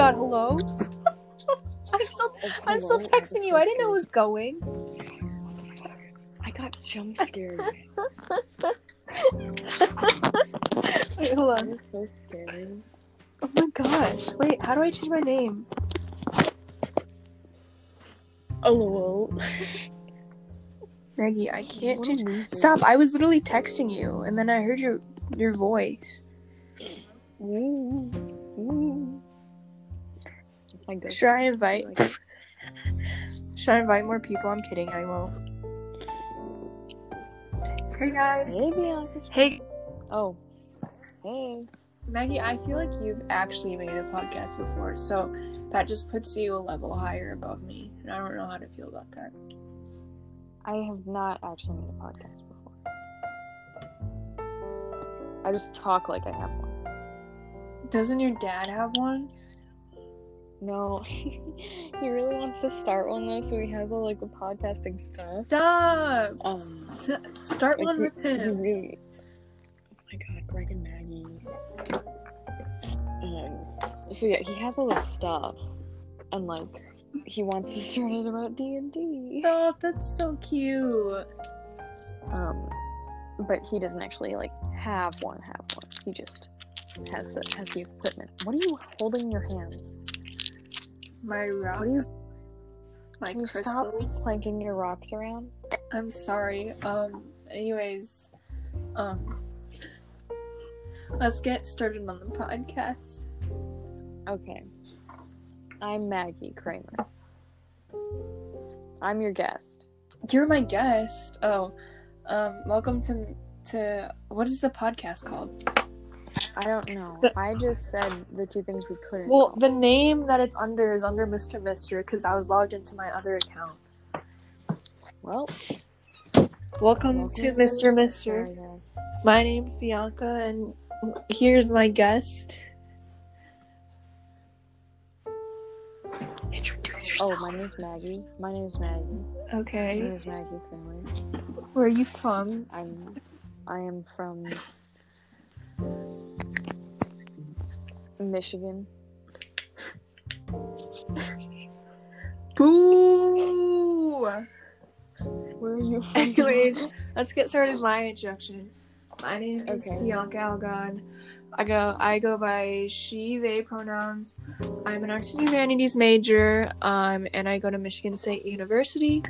god, hello? Oh. I'm still Oh, I'm still texting you. I didn't know it was going. I got jump scared. Wait, hold on. so scared. Oh my gosh. Wait, how do I change my name? Oh, Maggie, I can't What change. Stop, I was literally texting you and then I heard your your voice. Ooh. That's my ghost. Should I invite Like, Should I invite more people? I'm kidding, I won't. Hey guys. Hey, Bianca. Hey Oh. Hey. Maggie, I feel like you've actually made a podcast before, so that just puts you a level higher above me. And I don't know how to feel about that. I have not actually made a podcast before. I just talk like I have one. Doesn't your dad have one? No, he really wants to start one though, so he has all like the podcasting stuff. Stop! Um, S- Start like, one he- with him. really. Oh my god, Greg and Maggie. Um, so yeah, he has all this stuff, and like he wants to start it about D and D. Stop, that's so cute. Um, but he doesn't actually like have one. Have one. He just has the has the equipment. What are you holding in your hands? My rock, What are you? my Can you stop crystals. clanking your rocks around? I'm sorry. Um, anyways, um, let's get started on the podcast. Okay. I'm Maggie Kramer. I'm your guest. You're my guest. Oh, um, welcome to to what is the podcast called? I don't know. The- I just said the two things we couldn't. Well, call. the name that it's under is under Mr. Mister because I was logged into my other account. well, Welcome, to welcome Mr. Mister. Sorry. My name's Bianca, and here's my guest. Introduce yourself. Oh, my name's Maggie. My name's Maggie. My okay. name is Maggie Kramer. Where are you from? I'm. I am from Michigan. Boo! Where are you from? Anyways, let's get started with my introduction. My name is Okay. Bianca Algon. I go I go by she, they pronouns. I'm an arts and humanities major, um, and I go to Michigan State University.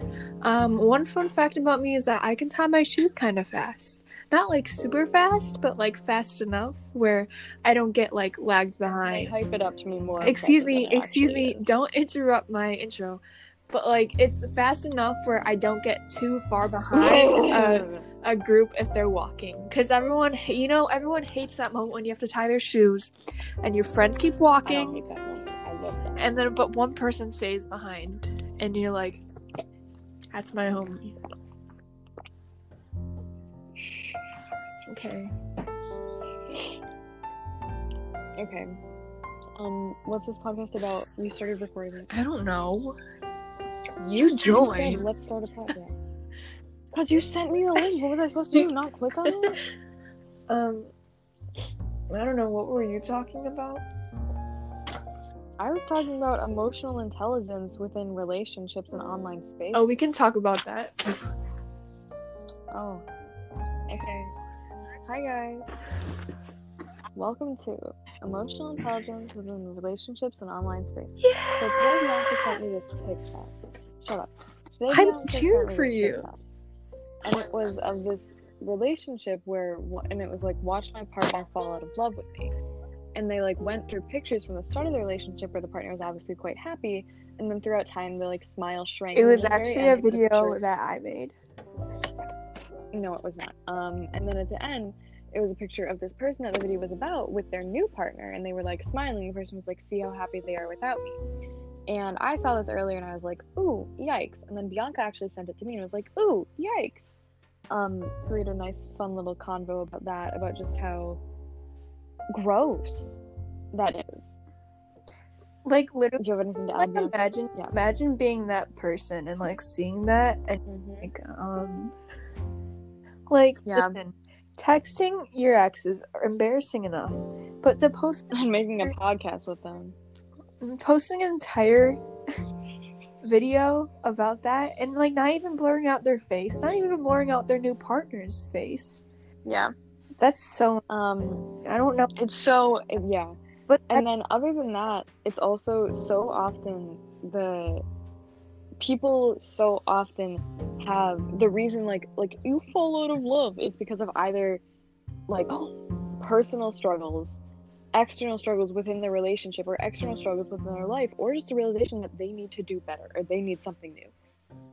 Um, one fun fact about me is that I can tie my shoes kind of fast. Not like super fast, but like fast enough where I don't get like lagged Like, behind. hype it up to me more. Excuse me, excuse me, is. don't interrupt my intro. But like it's fast enough where I don't get too far behind a, a group if they're walking. Cause everyone you know, everyone hates that moment when you have to tie their shoes and your friends keep walking hate that one. I love that. and then but one person stays behind and you're like that's my home. Okay. Okay. Um, what's this podcast about? You started recording. I don't know. You said, join. Let's start a podcast. Cause you sent me the link. What was I supposed to do? Not click on it? Um I don't know what were you talking about? I was talking about emotional intelligence within relationships and online space. Oh, we can talk about that. Oh. Hi guys. Welcome to emotional intelligence within relationships and online space. So today Bianca sent me this TikTok. Shut up. Today I'm Bianca cheering for you. TikTok. And it was of this relationship where, and it was like, watch my partner fall out of love with me. And they like went through pictures from the start of the relationship where the partner was obviously quite happy, and then throughout time the like smile shrank. It was then at the actually a end, it was video that I made. No, it was not. Um, and then at the end, it was a picture of this person that the video was about with their new partner, and they were like smiling. The person was like, "See how happy they are without me." And I saw this earlier, and I was like, "Ooh, yikes!" And then Bianca actually sent it to me, and was like, "Ooh, yikes!" Um, so we had a nice, fun little convo about that, about just how gross that is. Like literally Do you have anything to add? like imagine Yeah. imagine being that person and like seeing that and Mhm. like um like Yeah. listen, texting your ex is embarrassing enough but to post And making a podcast with them. posting an entire video about that and like not even blurring out their face, not even blurring out their new partner's face. Yeah. That's so Um, I don't know. it's so yeah. But And then other than that, it's also so often the people so often have the reason like like you fall out of love is because of either like oh. personal struggles, external struggles within their relationship or external struggles within their life or just a realization that they need to do better or they need something new.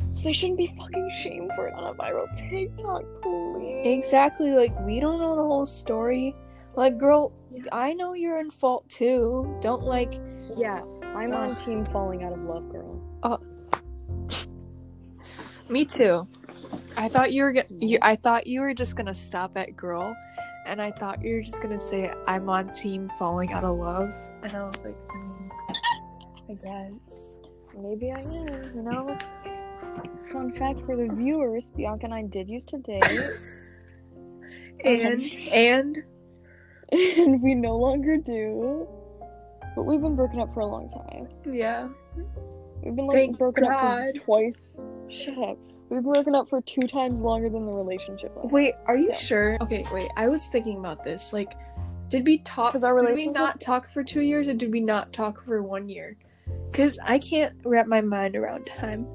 So they shouldn't be fucking shamed for it on a viral TikTok, please. Exactly, like we don't know the whole story. Like, girl, I know you're in fault too. Don't like Yeah, I'm on team falling out of love, girl. Uh, me too. I thought you were gonna. You, I thought you were just gonna stop at girl, and I thought you were just gonna say I'm on team falling out of love, and I was like, mm, I guess. Maybe I am, you know? Fun fact for the viewers Bianca and I did used to date, And and and we no longer do. But we've been broken up for a long time. yeah, We've been like Thank broken up God. for twice. Shut up. We've been broken up for two times longer than the relationship. lasted. Wait, are you Yeah. sure? Okay, wait. I was thinking about this. Like, did we talk? our relationship- did we not talk for two years, or did we not talk for one year? Because I can't wrap my mind around time.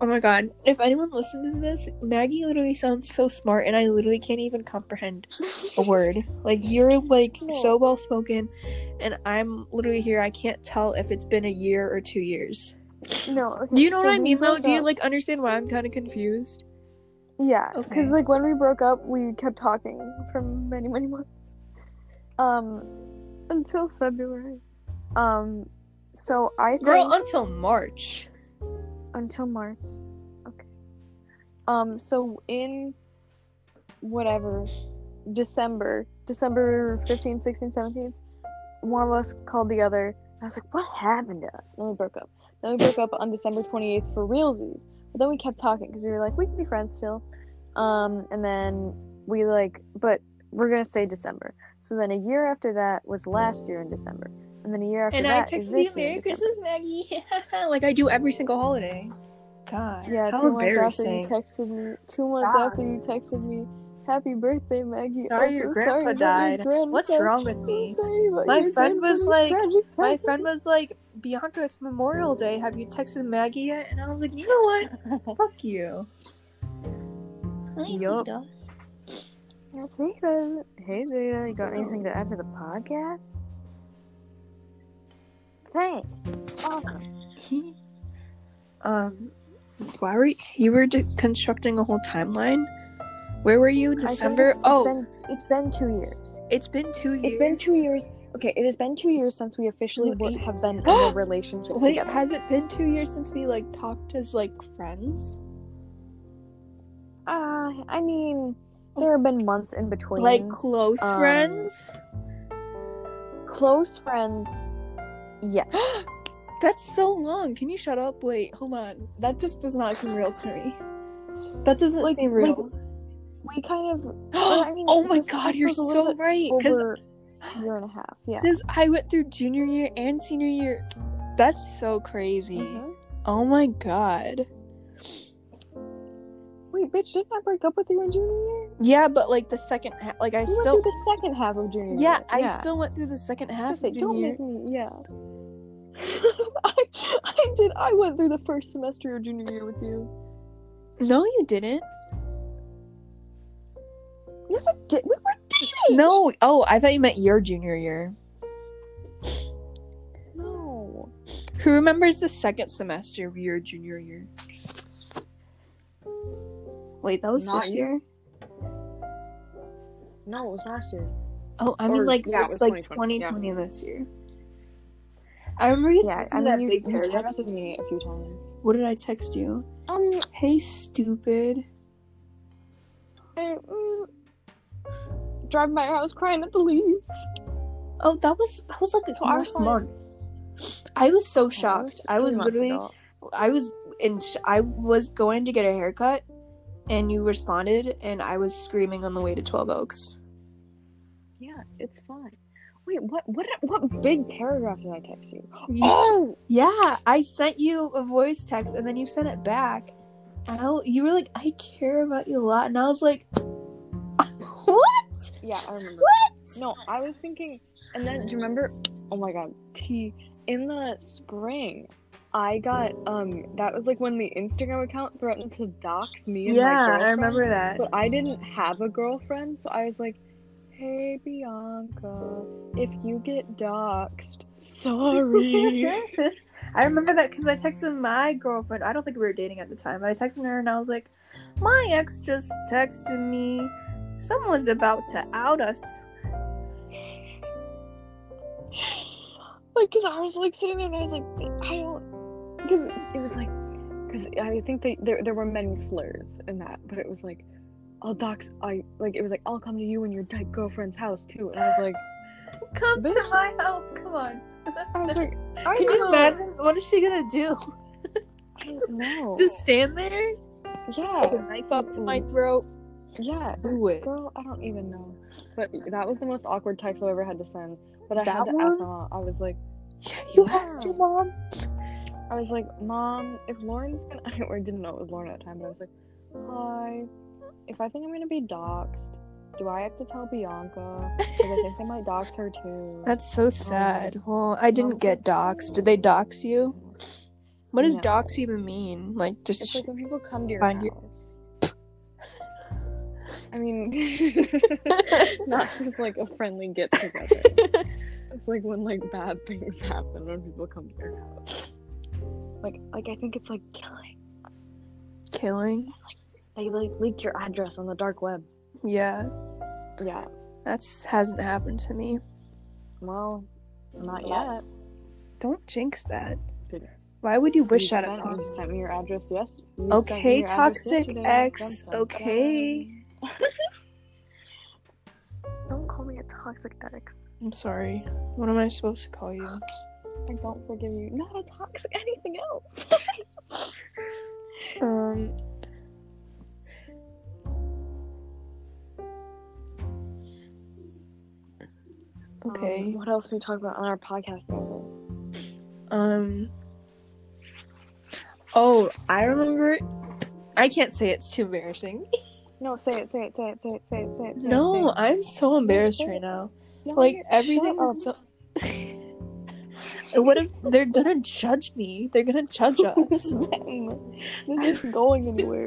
Oh my god! If anyone listened to this, Maggie literally sounds so smart, and I literally can't even comprehend a word. Like you're like No. so well spoken, and I'm literally here. I can't tell if it's been a year or two years. No. okay, Do you know so what I mean though? Do you like understand why I'm kind of confused? Yeah, Okay. because like when we broke up, we kept talking for many, many months. Um, until February. Um, so I think Girl, until March. until March. Okay. Um, so in whatever December, December 15, 16, 17, one of us called the other. I was like, "What happened to us?" Then we broke up. Then we broke up on December 28th for realsies. But then we kept talking because we were like, we can be friends still. Um, and then we like, but we're gonna say December. So then a year after that was last year in December, and then a year after And I texted this you Merry Christmas, Maggie. like I do every single holiday. God, Yeah, how two months after you texted me. Two months Stop. after you texted me, "Happy birthday, Maggie." Sorry I'm your so grandpa sorry died. Grandpa. What's wrong with me? sorry My friend was like- My friend was like, Bianca, it's Memorial Day. Have you texted Maggie yet? And I was like, you know what? Fuck you. Yup. That's Zeta. Hey Zeta, you got anything to add to the podcast? Thanks. Awesome. um, why were you, you were de- constructing a whole timeline? Where were you? December? It's, oh, it's been, it's been two years. it's been two years. It's been two years. Okay, it has been two years since we officially have been in a relationship Wait, together. has it been two years since we like talked as like friends? Uh, I mean, there have been months in between. Like close um, friends? close friends. Yes. That's so long. Can you shut up? Wait, hold on. That just does not seem real to me. That doesn't Like- seem like, real. We kind of I mean, oh my god, you're was a little so right. Because year and a half. Yeah. Because I went through junior year and senior year. That's so crazy. Mhm. Oh my god. Wait, bitch, didn't I break up with you in junior year? Yeah, but like the second, half, like I We still, went through the second half of junior year. yeah, year. I still went through the second half of don't junior me. Yeah. I, I did. I went through the first semester of junior year with you. No, you didn't. Yes, I did. We were dating. No. Oh, I thought you meant your junior year. No. Who remembers the second semester of your junior year? Wait, that was Not this you. year. No, it was last year. Oh, I mean, Or- like yeah, it this, was like 2020, 2020 this year. I remember you Yeah, texted I me mean, that you, big you texted me a few times. What did I text you? Um, Hey, stupid. I, mm, driving by your house crying at the leaves. Oh, that was that was like So last month. I was so shocked. I was three months literally, ago. I was in. Sh- I was going to get a haircut, and you responded, and I was screaming on the way to Twelve Oaks. Yeah, it's fine. Wait, what? What? What big paragraph did I text you? Ye- Oh, Yeah, I sent you a voice text and then you sent it back. And I, you were like, I care about you a lot. And I was like, what? yeah, I remember. What? No, I was thinking, and then do you remember? Oh my god, T. In the spring, I got um. That was like when the Instagram account threatened to dox me and Yeah. I remember that. But I didn't have a girlfriend, so I was like, "Hey Bianca, if you get doxxed, sorry." I remember that because I texted my girlfriend. I don't think we were dating at the time, but I texted her and I was like, My ex just texted me. Someone's about to out us. like, cause I was like sitting there and I was like, I don't, because it was like, because I think they there there were many slurs in that, but it was like, oh, I'll dox, I like it was like I'll come to you and your dead girlfriend's house too, and I was like, Come to my house. Come on. I was like, I Can you know. imagine? What is she gonna do? I don't know. Just stand there? yeah, Put a knife up to my mm. throat? Yeah. Do it. Girl, I don't even know. But that was the most awkward text I've ever had to send. But I That had to ask one? my mom. I was like, Yeah, you Yeah. asked your mom. I was like, Mom, if Lauren's gonna, or I didn't know it was Lauren at the time, but I was like, Hi, if I think I'm gonna be doxxed, do I have to tell Bianca? Because I think they might dox her too. That's so sad. Well, I didn't get doxxed. Did they dox you? What does No. dox even mean? Like just It's like when people come to your Find house. your- I mean, not just like a friendly get together. It's like when like bad things happen when people come to your house. Like, like I think it's like killing. killing. Like, They like leak your address on the dark web. Yeah, Yeah. that's hasn't happened to me. Well, not yet. Don't jinx that. Did- Why would you wish you that sent, upon you me? sent me your address yes. you sent me Okay, toxic yesterday. ex. Okay. Don't call me a toxic ex. I'm sorry. What am I supposed to call you? I don't forgive you. Not a toxic anything else. Um. Okay. Um, what else do we talk about on our podcast? Um. Oh, I remember. I can't say it's too embarrassing. No, say it, say it, say it, say it, say it, say it. Say No, it, I'm so embarrassed right now. it. Like everything is so. what if they're gonna judge me? They're gonna judge us. this isn't going anywhere.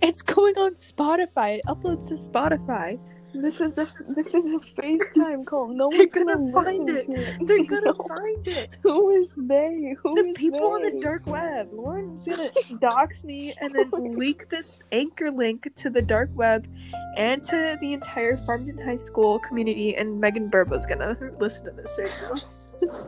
it's going on Spotify. It uploads to Spotify. This is a this is a FaceTime call. No They're one's gonna gonna, find it. to it. They're gonna No. find it. Who is they? Who The is people on the dark web. Lauren's gonna dox me and then leak this anchor link to the dark web and to the entire Farmington High School community. And Megan Burba's gonna listen to this right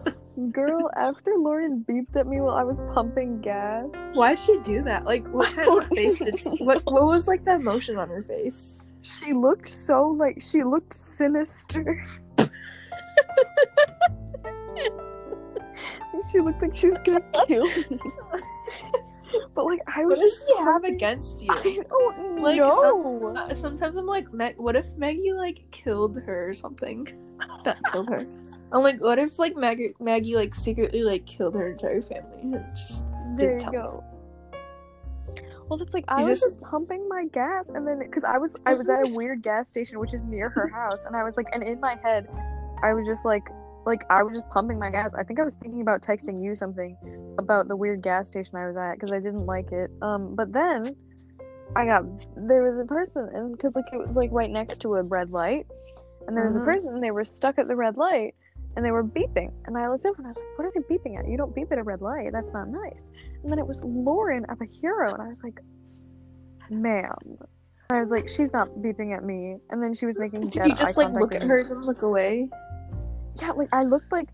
now. Girl, after Lauren beeped at me while I was pumping gas. Why'd she do that? Like, what kind of face did she? What What was like the emotion on her face? She looked so like she looked sinister. she looked like she was gonna kill me. but like I was What does she have against you? I don't Like, know. Uh, sometimes I'm like, Meg, what if Maggie like killed her or something? Not killed her. I'm like, what if like Maggie, Maggie like secretly like killed her entire family and just there you tell go. Well, it's like I You was just- just pumping my gas, and then because I was I was at a weird gas station which is near her house, and I was like, and in my head, I was just like, like I was just pumping my gas. I think I was thinking about texting you something about the weird gas station I was at because I didn't like it. Um, but then I got there was a person, and because like it was like right next to a red light, and there was a person, and they were stuck at the red light. And they were beeping, and I looked up and I was like, "What are they beeping at? You don't beep at a red light. That's not nice." And then it was Lauren at the hero, and I was like, ma'am. And I was like, she's not beeping at me. And then she was making Did you just like look at her and look away? Yeah, like I looked like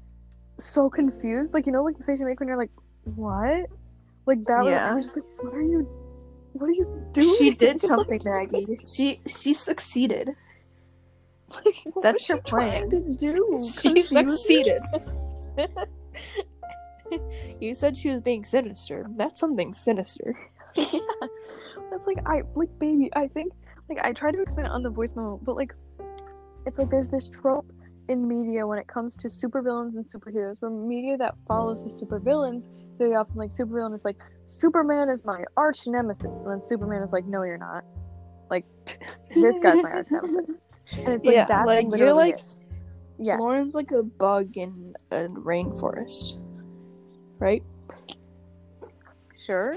so confused. Like you know, like the face you make when you're like, what? Like that was. Yeah. I was just like, what are you? What are you doing? She did something, Maggie. She she succeeded. What That's her plan. To do She succeeded. you said she was being sinister. That's something sinister. yeah. That's like I like baby, I think like I tried to explain it on the voice memo, but like it's like there's this trope in media when it comes to supervillains and superheroes. We're media that follows the supervillains, so you often like supervillain is like Superman is my arch nemesis, and then Superman is like, no, you're not. Like this guy's my arch nemesis, and it's like yeah, that's like you're like it. yeah, Lauren's like a bug in a rainforest, right? sure.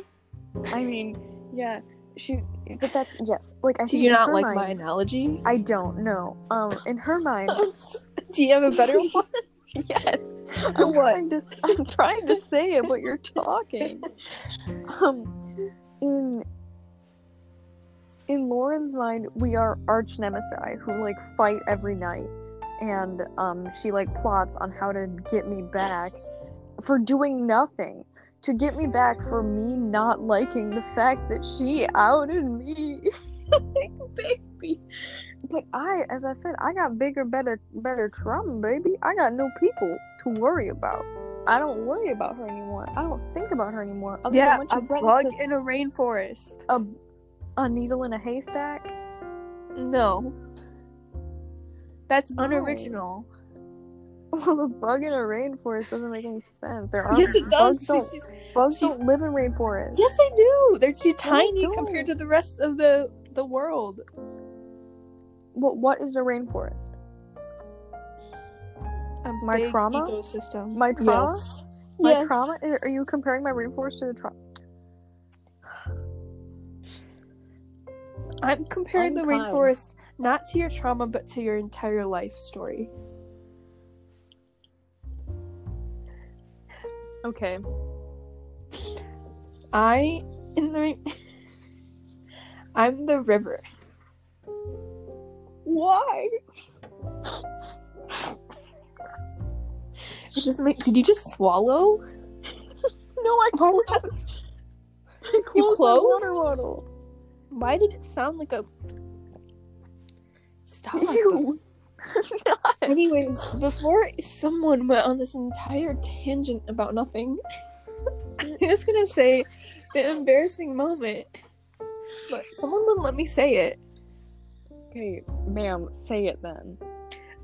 I mean, yeah, she, but that's yes. Like I Do you not like mind, my analogy? I don't know. Um, in her mind, Do you have a better one? yes. I'm What? trying to I'm trying to say it, but you're talking. Um, in in Lauren's mind, we are arch nemesis who like fight every night, and um, she like plots on how to get me back for doing nothing. To get me back for me not liking the fact that she outed me, baby. But I, as I said, I got bigger, better, better trauma, baby. I got no people to worry about. I don't worry about her anymore. I don't think about her anymore. Other Yeah, than a bug to- in a rainforest. a, a needle in a haystack. No. That's No. unoriginal. Well, a bug in a rainforest doesn't make any sense. There are Yes, it does. Bugs don't, She's- bugs she's- don't live in rainforests. yes, they do. They're she's tiny don't. compared to the rest of the the world. What What is a rainforest? A My trauma? ecosystem. My trauma? Yes. My Yes. trauma? Are you comparing my rainforest to the trauma? I'm comparing the rainforest not to your trauma, but to your entire life story. Okay. I in the I'm the river. Why? It doesn't make. Did you just swallow? No, I What was closed, that? I closed my closed? water bottle. Why did it sound like a? Stop. Anyways, before someone went on this entire tangent about nothing, I was gonna say the embarrassing moment, but someone wouldn't let me say it. Okay, ma'am, say it then.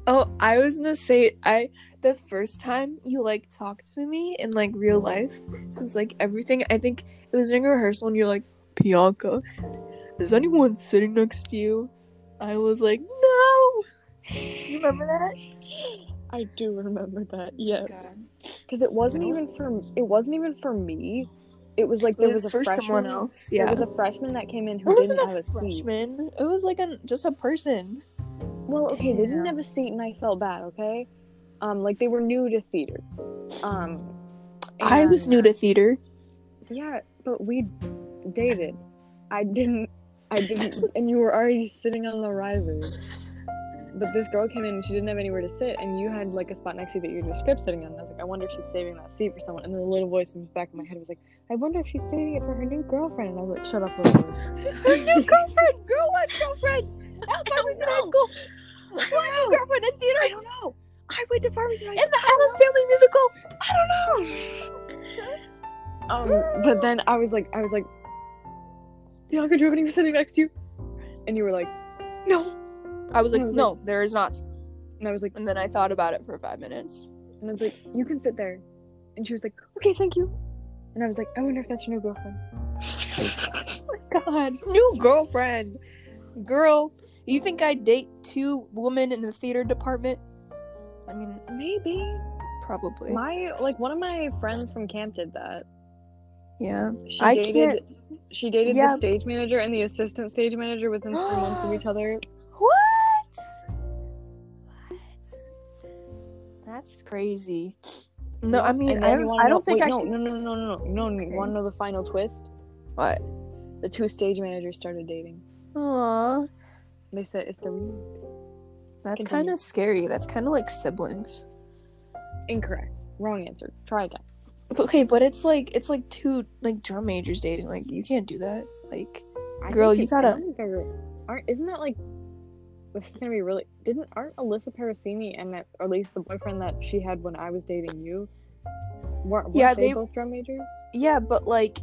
Oh, I was gonna say I the first time you like talked to me in like real life, since like everything I think it was during rehearsal and you're like, Bianca, is anyone sitting next to you? I was like, No. You remember that? I do remember that. Yes. Because it wasn't even for it wasn't even for me. It was like It there was was a for freshman. someone else. There Yeah. was a freshman that came in who It didn't wasn't have a a seat. freshman. It was like a just a person. Well, okay, they didn't have a seat, and I felt bad. Okay, um, like they were new to theater. Um, I was new to theater. Yeah, but we dated. I didn't. I didn't, and you were already sitting on the risers. But this girl came in and she didn't have anywhere to sit, and you had like a spot next to you that you were script sitting on. And I was like, I wonder if she's saving that seat for someone. And then the little voice in the back of my head was like, I wonder if she's saving it for her new girlfriend. And I was like, Shut up, little voice. Her new girlfriend, girl, what girlfriend? At Farmington High. School. What girlfriend in theater? I don't know. I went to Farmington. In the Addams Family musical. I don't know. Um, but then I was like, I was like, Bianca Giovanni was sitting next to you, and you were like, no. I was like, I was no, there is not. And I was like, And then I thought about it for five minutes. and I was like, you can sit there. And she was like, okay, thank you. And I was like, I wonder if that's your new girlfriend. Oh my god, new girlfriend, girl. You think I date two women in the theater department? I mean, Maybe probably. my like one of my friends from camp did that. yeah. She I dated. can't- She dated Yeah. the stage manager and the assistant stage manager within three months of each other. What? What? That's crazy. No, I mean, I then don't, wanna I don't think wait, I no, can. no, no, no, no, no, no. Okay. You want to know the final twist? What? The two stage managers started dating. Aw, They said it's the that's kind of scary. That's kind of like siblings. Incorrect. Wrong answer. Try again. Okay, but it's like it's like two like drum majors dating. Like you can't do that. Like I Girl, you gotta- Aren't isn't that like? This is gonna be really. Didn't aren't Alyssa Parasini and that, or at least the boyfriend that she had when I was dating you? Weren't, weren't Yeah, they, they- both drum majors? yeah, but like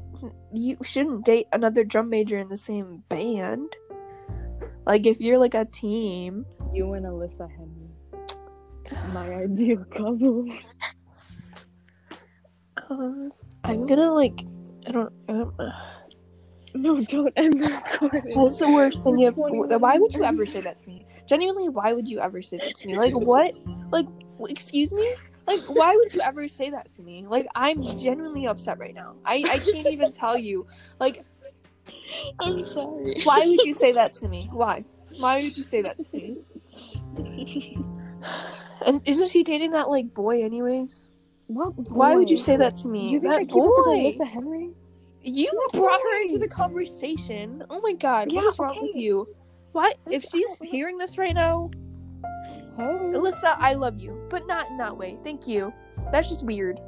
you shouldn't date another drum major in the same band. Like if you're like a team. You and Alyssa Henry. my ideal couple. Um, I'm gonna like, I don't. Um, No, don't end the recording. that's the worst thing you. 21 Why would you ever say that to me? Genuinely, why would you ever say that to me? Like what? Like, excuse me? Like, why would you ever say that to me? Like, I'm genuinely upset right now. I I can't even tell you. Like, I'm sorry. why would you say that to me? Why? Why would you say that to me? And isn't she dating that like boy anyways? What? Why would you say that to me? You think that I keep up with boy. Alyssa Henry? You That brought her into the conversation. Oh my god, Yeah, what is wrong with you? What? If she's hearing this right now, Hey. Alyssa, I love you, but not in that way. Thank you. That's just weird.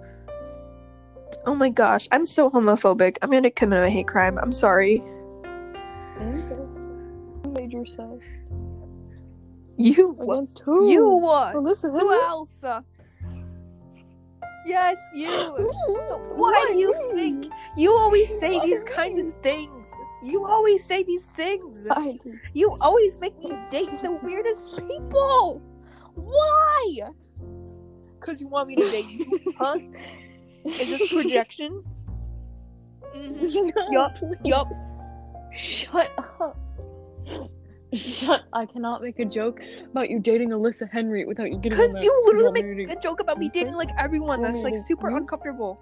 Oh my gosh, I'm so homophobic. I'm gonna commit a hate crime. I'm sorry. You made yourself You. against who? You what? Alyssa Who else? Yes, you. Why do you think you always say these kinds of things? You always say these things. You always make me date the weirdest people. Why? Cause you want me to date you, huh? Is this projection? Mhm. No, Yup, please. Yup. Shut up. Shut. I cannot make a joke about you dating Alyssa Henry without you getting Cause you literally make a joke about me dating like everyone. That's like super uncomfortable.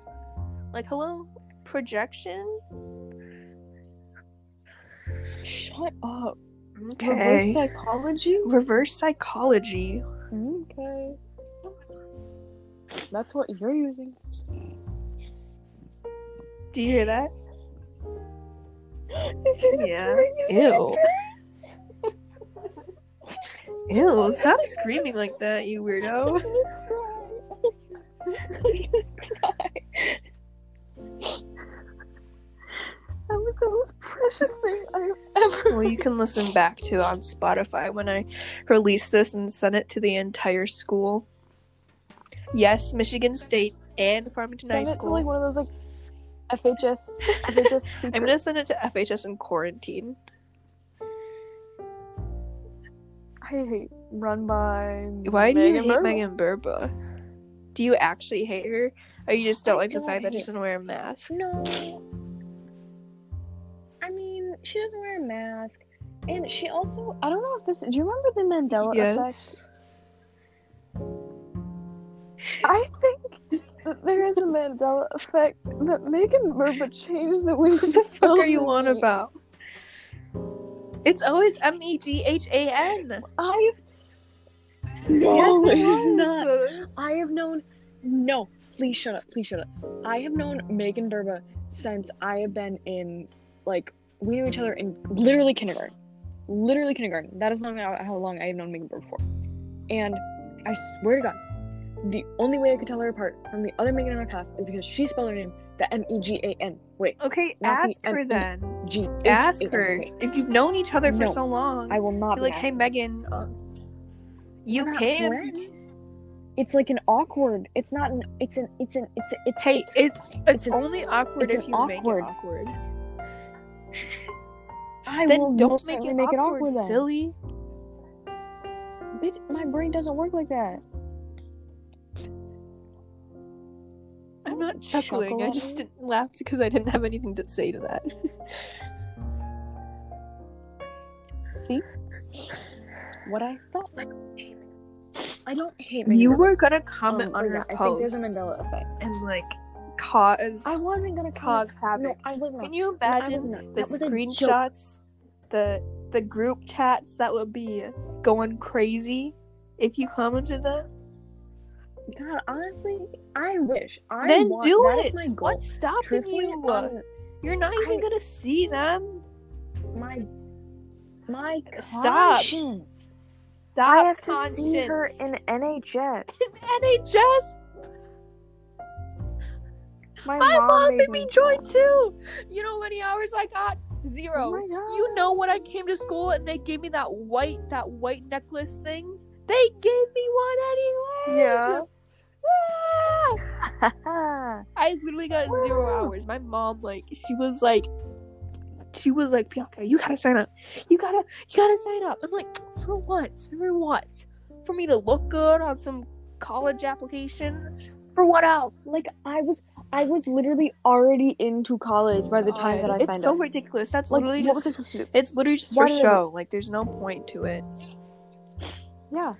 Like, hello, projection. Shut up. Okay. Reverse psychology? Reverse psychology. Okay. That's what you're using. Do you hear that? Is it Yeah. prank? Is it a Ew. Ew, stop screaming like that, you weirdo. I'm gonna cry. That was the most precious thing I've ever. Well, you can listen back to on Spotify when I release this and send it to the entire school. Yes, Michigan State and Farmington send High it to like one of those like FHS FHS. I'm gonna send it to FHS in quarantine. I hate run by. Why do you Megan hate Burba. Megan Burba? Do you actually hate her? Or you just don't I like the don't fact that she doesn't wear a mask? No. I mean, she doesn't wear a mask. And she also, I don't know if this, do you remember the Mandela Yes. effect? I think that there is a Mandela effect that Megan Burba changed the way she What the fuck are you on about? It's always M E G H A N. I've. No, Yes, it is not. I have known. No, please shut up. Please shut up. I have known Megan Burba since I have been in, like, we knew each other in literally kindergarten. Literally kindergarten. That is not how how long I have known Megan Burba for. And I swear to God, the only way I could tell her apart from the other Megan in our class is because she spelled her name the M E G A N. Wait, Okay, Not the ask her then. G. Ask H A N. her. If you've known each other for No, so long, I will not be like, hey, Megan, uh, you can. friends. It's like an awkward. It's not an. It's an. It's an. It's a, it's. Hey, it's, it's it's, an- only awkward it's if you make it awkward. I then will don't make it make it awkward, awkward then. silly. Bitch, my brain doesn't work like that. I'm not chuckling. I just Chuckling? didn't laugh because I didn't have anything to say to that. See what I thought. I don't hate. you were gonna Um, comment but on yeah, her I think post there's a Mandela effect. and like cause I wasn't gonna cause comment. havoc. No, I was not. Can you No, I was imagine not. the was a joke. screenshots, the the group chats that would be going crazy if you commented that? God, honestly, I wish. I then want, do it. my goal. What's stopping you? on You're not even I- gonna see them. my my Stop. conscience. Stop I have conscience. to see her in NHS. NHS. My, My mom made me me join too. You know how many hours I got? Zero. Oh. You know when I came to school and they gave me that white that white necklace thing? They gave me one anyway. Yeah. I literally got zero hours. My mom, like, she was like, she was like, Bianca, you gotta sign up. You gotta, you gotta sign up. I'm like, for what? For what? for me to look good on some college applications. For what else? Like I was, I was literally already into college by the time that I it's signed so up. ridiculous. That's Like, literally what was I just it's literally just Why for show. Like there's no point to it. Yeah.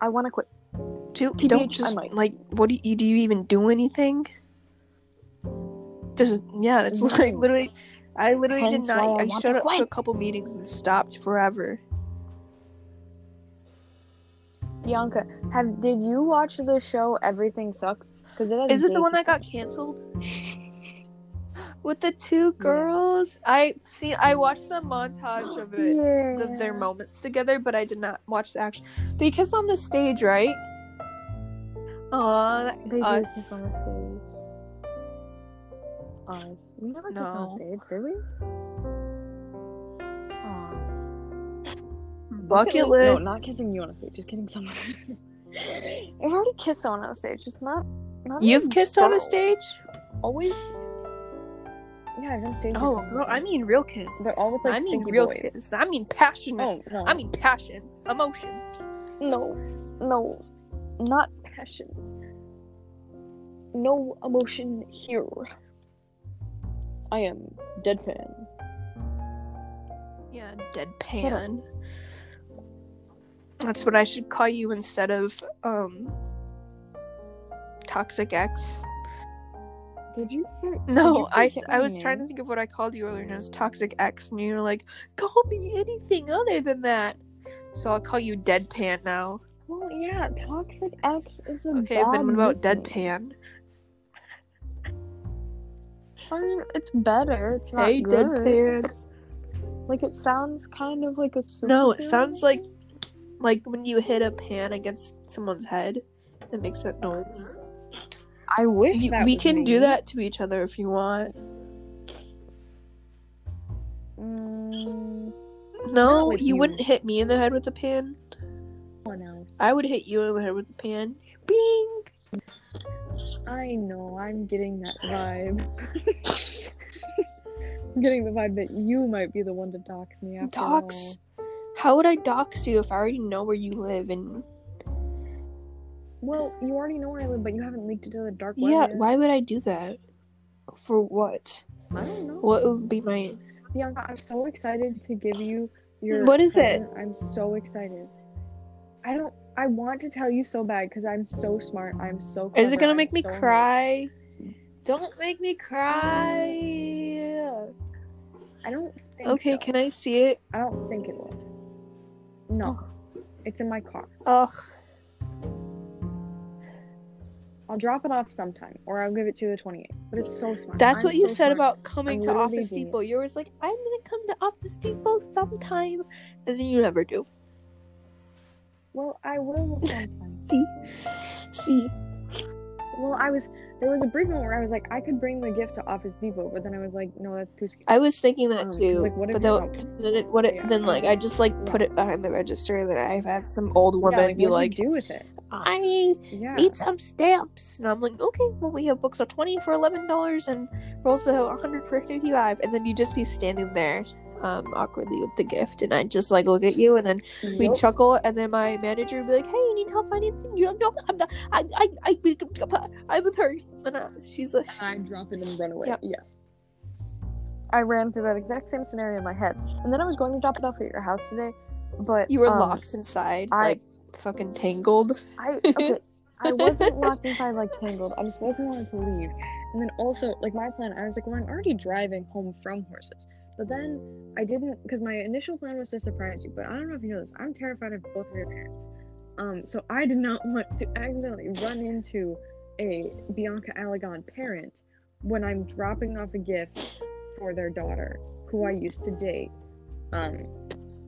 I want to quit. Do, TBH, don't just like what do you do you even do anything? Just yeah, that's No. like literally I literally Hence did not I I showed up to a couple meetings and stopped forever. Bianca, have did you watch the show Everything Sucks? Because it Is it the one that got canceled? With the two girls? I see I watched the montage of it. Yeah. of their moments together, but I did not watch the action. They kiss on the stage, right? Aw, They did us. kiss on the stage. Us. We never kissed on No. the stage, did we? Aw. bucket Bucket list- list. No, not kissing you on a stage. Just kidding someone. I've already kissed someone on a stage, just not. not You've in kissed on a stage? Always. Yeah, I've done stage. Oh, girl, I mean real kiss. But all with, like, I mean real boys. kiss. I mean passionate. Oh no. I mean passion, emotion. no, no, not passion. No emotion here. I am deadpan. Yeah, deadpan. That's what I should call you instead of um Toxic X. Did you? did No, you I, I was trying to think of what I called you earlier, and it was Toxic X, and you were like, call me anything other than that. So I'll call you Deadpan now. Well, yeah, Toxic X is a Okay, then what about nickname. Deadpan? I mean, it's better. It's not Hey, good. Deadpan. Like it sounds kind of like a No, it sounds like like when you hit a pan against someone's head, it makes that noise. I wish You- that we can me. do that to each other if you want. Mm, No, you, you. wouldn't hit me in the head with a pan. oh no. I would hit you in the head with a pan. Bing. I know. I'm getting that vibe. I'm getting the vibe that you might be the one to dox me after Dox? all. How would I dox you if I already know where you live and Well, you already know where I live, but you haven't leaked it to the dark web. Yeah, yet. why would I do that? For what? I don't know. What would be my Bianca, I'm so excited to give you your. What is it? I'm so excited. I don't. I want to tell you so bad because I'm so smart. I'm so. Is it gonna I'm make me so cry? Don't make me cry. I don't think. Okay, so. can I see it? I don't think it will. No, oh. it's in my car. Ugh. I'll drop it off sometime, or I'll give it to the 28th. But it's so smart. That's I'm what you so said smart. about coming I'm to Office genius. Depot. You were like, I'm gonna come to Office Depot sometime, and then you never do. Well, I will sometime. See, see. well, I was. There was a brief moment where I was like, I could bring the gift to Office Depot, but then I was like, no, that's too scary. I was thinking that Um, too, like, what but then, then it, what it, Yeah. then like I just like put it behind the register, and then I've had some old woman yeah, like, be like, do with it? I Yeah. need some stamps. And I'm like, okay, well, we have books for 20 for $11 and we're also 100 for 55 And then you just be standing there um, awkwardly with the gift. And I'd just like look at you and then we'd chuckle. And then my manager would be like, hey, you need help finding anything? You're like, no, I'm not. I, I, I, I'm with her. And uh, she's like, I drop it and run away. Yep. Yes. I ran through that exact same scenario in my head, and then I was going to drop it off at your house today, but you were um, locked inside, I- like fucking tangled. I okay. I wasn't locked inside like tangled. I just wasn't wanting to leave. And then also, like my plan, I was like, well, I'm already driving home from horses. But then I didn't, because my initial plan was to surprise you. But I don't know if you know this. I'm terrified of both of your parents. Um, so I did not want to accidentally run into a Bianca Alagon parent when I'm dropping off a gift for their daughter, who I used to date. Um,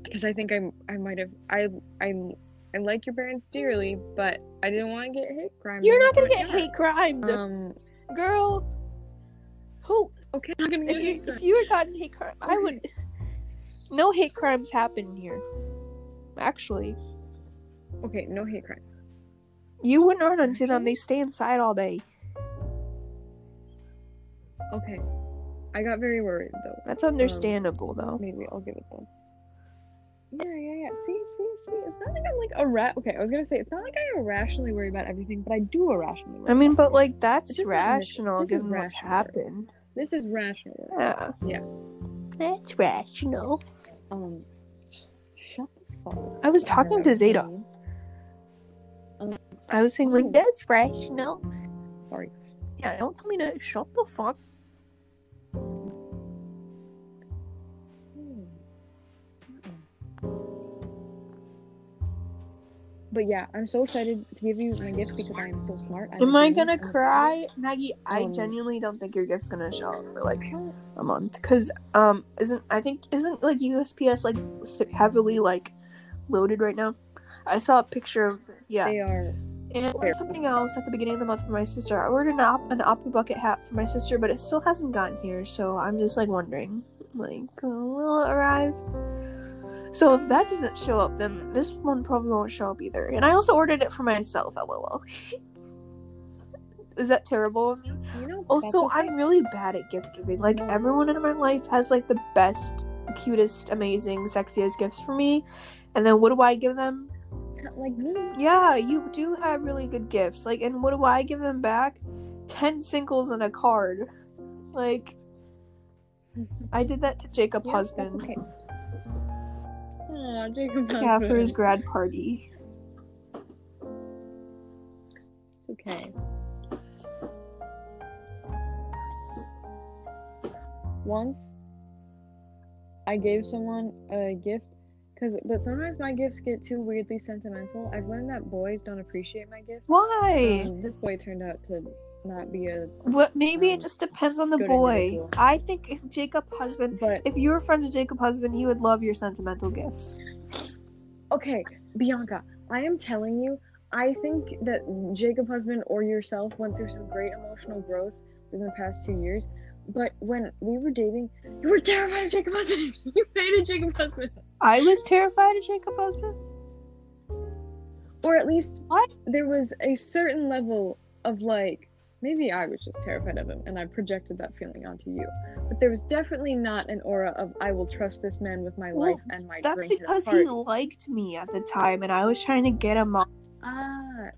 because I think I'm, I might have, I, I'm I like your parents dearly, but I didn't want to get hate crime. You're not gonna get hate crimed. Um, Girl. Who? okay, I'm gonna get If you, crime. if you had gotten hate crime, I would. No hate crimes happen here. Actually, Okay, no hate crimes. you wouldn't run into them. They stay inside all day. Okay, I got very worried though. That's understandable, though. Maybe I'll give it them. Yeah, yeah, yeah. See, see, see. It's not like I'm like a rat. Okay, I was gonna say it's not like I irrationally worry about everything, but I do irrationally. Worry I mean, but like that's It's just not rational this is given what's rational. happened. this is rational. Yeah. Yeah. That's rational. Um, shut the fuck. up. I was talking to. Zeta. I was saying like that's rational. Sorry. Yeah, don't tell me to shut the fuck. But yeah, I'm so excited to give you my gift because I am so smart. I'm Am I gonna cry, Maggie? I Um, genuinely don't think your gift's gonna show up for like a month because um isn't I think isn't like USPS like s- heavily like loaded right now. I saw a picture of yeah, They are. and I ordered something else at the beginning of the month for my sister. I ordered an op- an Opera bucket hat for my sister, but it still hasn't gotten here. So I'm just like wondering, like, will it arrive? So if that doesn't show up, then this one probably won't show up either. And I also ordered it for myself. LOL. Is that terrible of me? You know. Also. I'm really bad at gift giving. Like everyone in my life has like the best, cutest, amazing, sexiest gifts for me. And then what do I give them? like me. Yeah, you do have really good gifts. Like, and what do I give them back? Ten singles and a card. Like, I did that to Jacob Yeah, husband. okay. Aw, Jacob. Yeah, for his grad party. It's okay. Once, I gave someone a gift, cause but sometimes my gifts get too weirdly sentimental. I've learned that boys don't appreciate my gifts. Why? Um, this boy turned out to not be a, What? Maybe um, it just depends on the boy. individual. I think if Jacob husband, but if you were friends with Jacob husband, he would love your sentimental gifts. okay, Bianca, I am telling you, I think that Jacob husband or yourself went through some great emotional growth within the past two years. But when we were dating, you were terrified of Jacob husband. you hated Jacob husband. I was terrified of Jacob husband. or at least What? there was a certain level of like maybe I was just terrified of him and I projected that feeling onto you. But there was definitely not an aura of I will trust this man with my Well, life and my That's because he liked me at the time, and I was trying to get him off. Ah,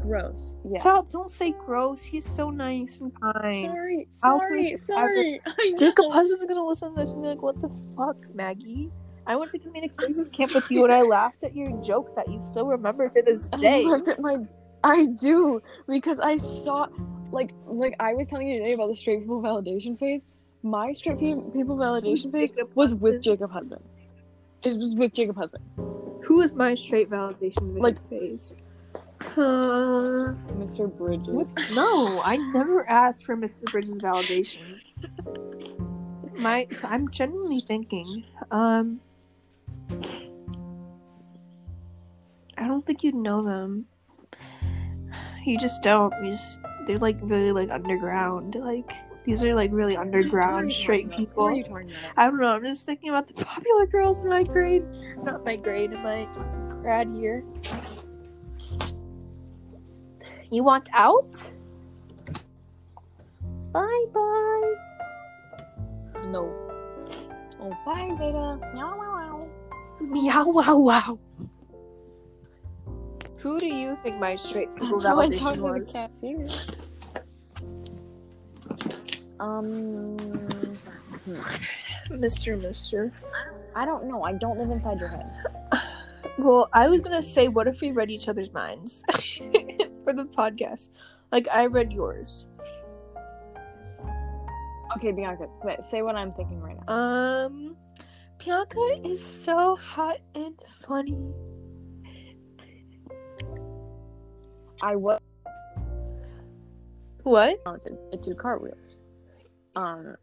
gross. Yeah. Stop! Don't say gross. He's so nice and kind. sorry, sorry, sorry. Jacob husband's gonna listen to this and be like, "What the fuck, Maggie?" I went to communication camp with you, and I laughed at your joke that you still remember to this day. I looked at my I do because I saw like like I was telling you today about the straight people validation phase. My straight pe- people validation phase Jacob was with? Jacob husband. It was with Jacob husband. Who is my straight validation Like- phase? Uh, Mr. Bridges. no, I never asked for Mr. Bridges' validation. My, I'm genuinely thinking. Um, I don't think you'd know them. You just don't. You just they're like really like underground. Like these are like really What are you underground straight people. What are you talking about? I don't know. I'm just thinking about the popular girls in my grade. Not my grade, in my grad year. You want out? Bye bye. No. Oh, bye, Veda. Meow, meow, meow. Meow wow wow. Who do you think my straight people how I validation talk to the was? Um, Mr. Mister. I don't know. I don't live inside your head. Well, I was gonna say, what if we read each other's minds for the podcast? Like I read yours. Okay, Bianca, say what I'm thinking right now. Um, Bianca is so hot and funny. I was What? at do cartwheels. Um,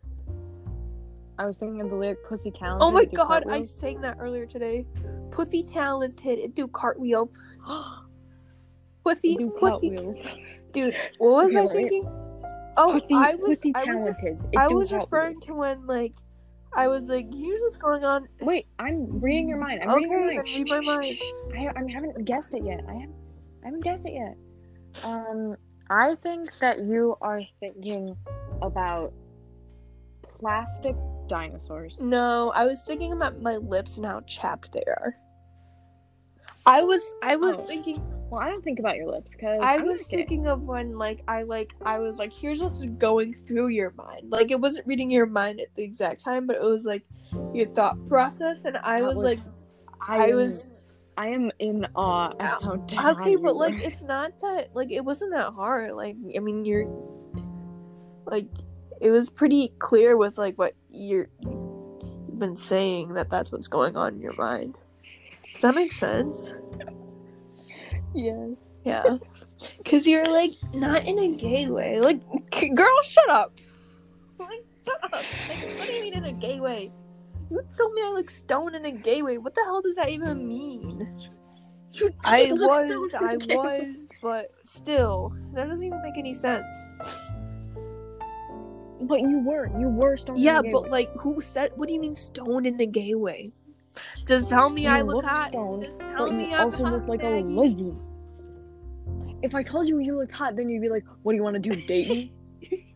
I was thinking of the lyric "Pussy talented." Oh my god, I sang that earlier today. Pussy talented, and do cartwheels. Pussy, do pussy. cartwheels. Dude, what was I thinking? Oh, Pussy, I was, pussy I was, talented. I was referring to when like, I was like, here's what's going on. Wait, I'm reading your mind. I'm Okay, reading your mind. read my mind. I, I haven't guessed it yet. I haven't, I haven't guessed it yet. Um, I think that you are thinking about plastic dinosaurs. No, I was thinking about my lips and how chapped they are. I was I was Oh. thinking Well, I don't think about your lips because I was thinking of when like I like I was like here's what's going through your mind. Like it wasn't reading your mind at the exact time, but it was like your thought process and I was, like I was I am in awe at how down okay, you but like were. it's not that like it wasn't that hard. Like I mean you're like it was pretty clear with like what you're you've been saying that that's what's going on in your mind. Does that make sense? yes. Yeah. Cause you're like not in a gay way. Like k- girl, shut up. Like shut up. Like what do you mean in a gay way? You told me I look stoned in a gay way. What the hell does that even mean? I was, I was, but still, that doesn't even make any sense. But you were. You were stoned. in Yeah, a gay but way. like, who said? What do you mean stoned in a gay way? Just tell me You I look hot. stoned, Just tell me you I'm also hot, look like a lesbian. If I told you you looked hot, then you'd be like, "What do you want to do? Date me?"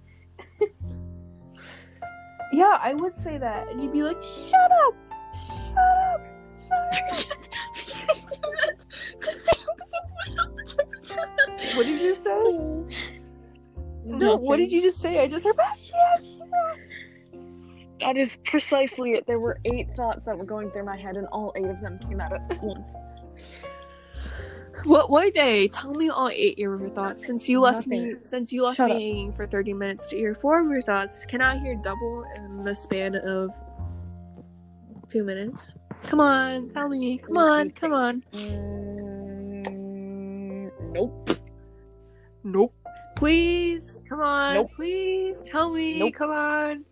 Yeah, I would say that, and you'd be like, "Shut up, shut up, shut up." What did you say? No, what did you just say? I just heard. That is precisely it. There were eight thoughts that were going through my head, and all eight of them came out at once. What were they? Tell me all eight of your thoughts. Since you left me, since you left Shut me up. hanging for thirty minutes to hear four of your thoughts, can I hear double in the span of two minutes? Come on, tell me. Come on, come on. Mm, nope. Nope. Please, come on. Nope. Please tell me. Nope. Come on.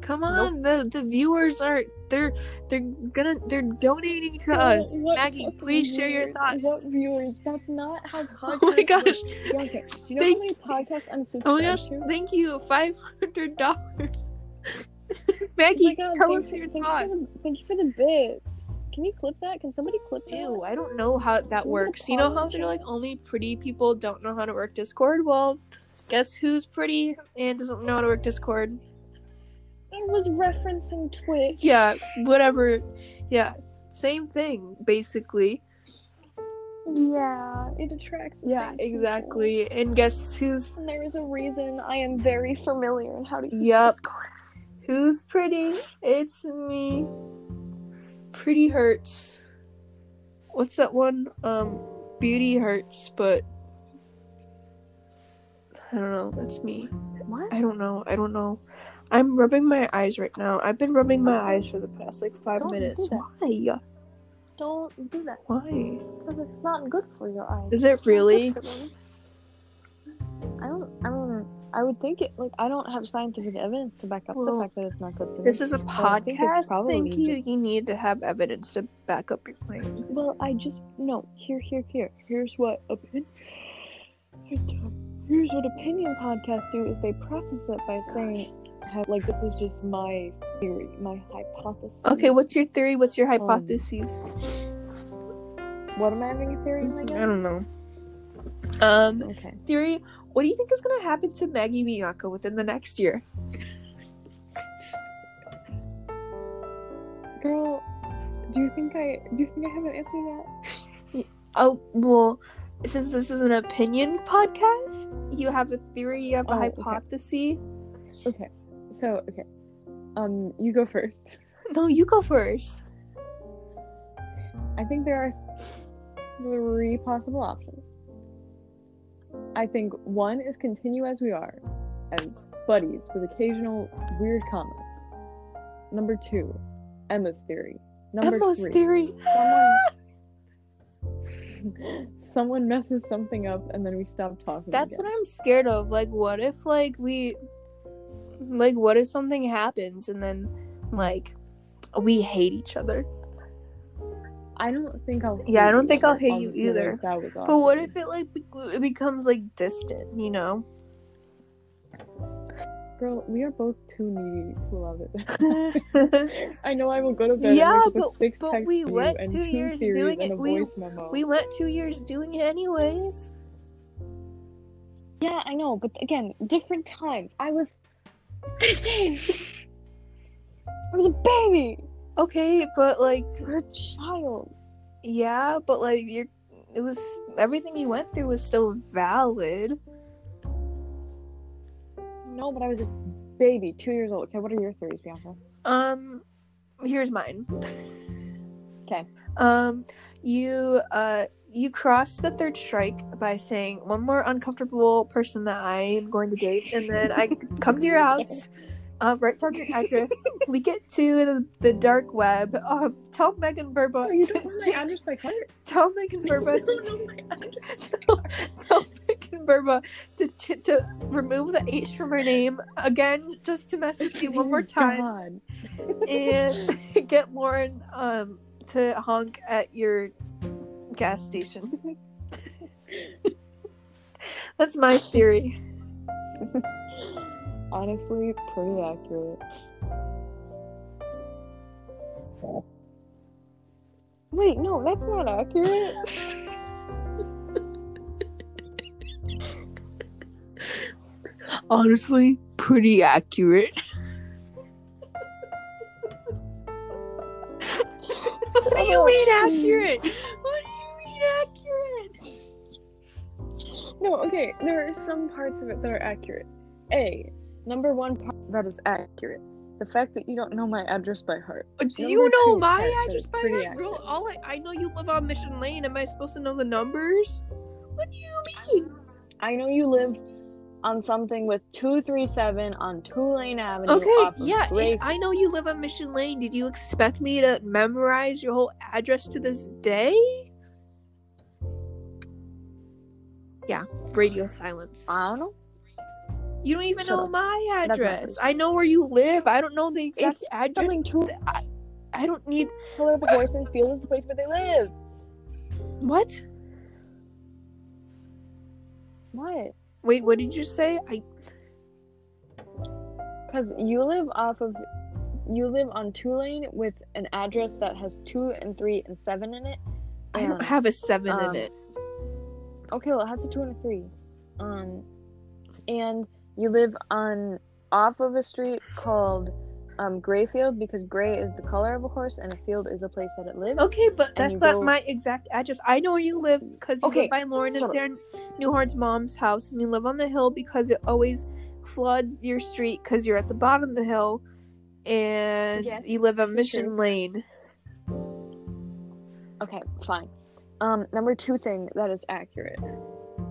Come on. The the viewers are they're they're gonna they're donating to us. What Maggie, please share your thoughts. What viewers? That's not how podcasts Oh my gosh. Yeah, okay. Do you know Thank- how many podcasts I'm Oh my gosh, to? thank you. Five hundred dollars. Oh Maggie, my God, tell us you- your thank thoughts. You for the, thank you for the bits. Can you clip that? Can somebody clip that? Ew, I don't know how that Ooh, works. You know how they're like only pretty people don't know how to work Discord? Well, guess who's pretty and doesn't know how to work Discord? I was referencing Twitch. Yeah, whatever. Yeah, same thing basically. Yeah, it attracts. Yeah, same people. exactly. And guess who's And there is a reason I am very familiar in how to use Yup. Discord. who's pretty? It's me. Pretty hurts. What's that one? Um, beauty hurts, but I don't know. That's me. What? I don't know. I don't know. I'm rubbing my eyes right now. I've been rubbing my eyes for the past like 5 Don't do minutes. that. Why? Don't do that Why? because it's not good for your eyes. Is it really? I don't. I mean, I would think it. Like, I don't have scientific evidence to back up Well, the fact that it's not good for This me. is a But I think podcast. Thank you. just- You need to have evidence to back up your claims. Well, I just no. Here, here, here. Here's what opinion. Here's what opinion podcasts do: is they preface it by saying, ha- like, this is just my theory, my hypothesis. Okay, what's your theory? What's your Um, hypotheses? What am I having a theory on I don't know. Um, Okay. theory. What do you think is gonna happen to Maggie Bianca within the next year? Girl, do you think I do you think I have an answer to that? Oh well, since this is an opinion podcast, you have a theory, you have a Oh, okay. hypothesis. Okay. So, okay. Um, you go first. No, you go first. I think there are three possible options. I think one is continue as we are, as buddies with occasional weird comments. Number two, Emma's theory. Number Emma's three, theory. someone someone messes something up and then we stop talking. That's again. what I'm scared of. Like, what if like we, like, what if something happens and then like we hate each other? I don't think I'll. Yeah, I don't you think I'll hate you just like, either. That was But what if it like be- it becomes like distant? You know. Girl, we are both too needy to love it. I know I will go to bed Yeah, and but- with six but texts we to you went and two two years doing and it. a We- voice memo. we went two years doing it anyways. Yeah, I know, but again, different times. I was 15. I was a baby. Okay, but like, You're a child. yeah, but like, you're. It was everything you went through was still valid. No, but I was a baby, two years old. Okay, what are your theories, Bianca? Um, here's mine. Okay. Um, you uh you cross the third strike by saying one more uncomfortable person that I am going to date, and then I come to your house, uh, write down your address, leak it to the, the dark web. Um, tell Megan Burba. Oh, you to don't know my address by heart. Tell Megan Burba You don't to know my address. tell, tell Burba to ch- to remove the H from her name again, just to mess with you one more time and get Lauren um to honk at your gas station. That's my theory. Honestly, pretty accurate. Wait, no, that's not accurate. Honestly, pretty accurate. what do you mean accurate? What do you mean accurate? No, okay, there are some parts of it that are accurate. A, number one part that is accurate. The fact that you don't know my address by heart. Uh, do Number you know two, my address by heart? Girl, all I, I know you live on Mission Lane. Am I supposed to know the numbers? What do you mean? I know you live on something with 237 on Tulane Avenue. Okay, yeah, Gray- I know you live on Mission Lane. Did you expect me to memorize your whole address to this day? Yeah, radio silence. I don't know. You don't even Shut know up. my address. I know where you live. I don't know the exact It's address. To I, I don't need color of a horse and field is the place where they live. what? What? Wait, what did you say? I Because you live off of, you live on Tulane with an address that has two and three and seven in it. I don't and- have a seven um, in it. Okay, well, it has a two and a three. Um, and you live on off of a street called um Grayfield because gray is the color of a horse and a field is a place that it lives. Okay, but that's not go- my exact address. I know where you live because you Okay, live by Lauren and. Sarah Newhart's mom's house, and you live on the hill because it always floods your street because you're at the bottom of the hill, and Yes, you live on Mission true. Lane. Okay, fine. Um, number two thing that is accurate.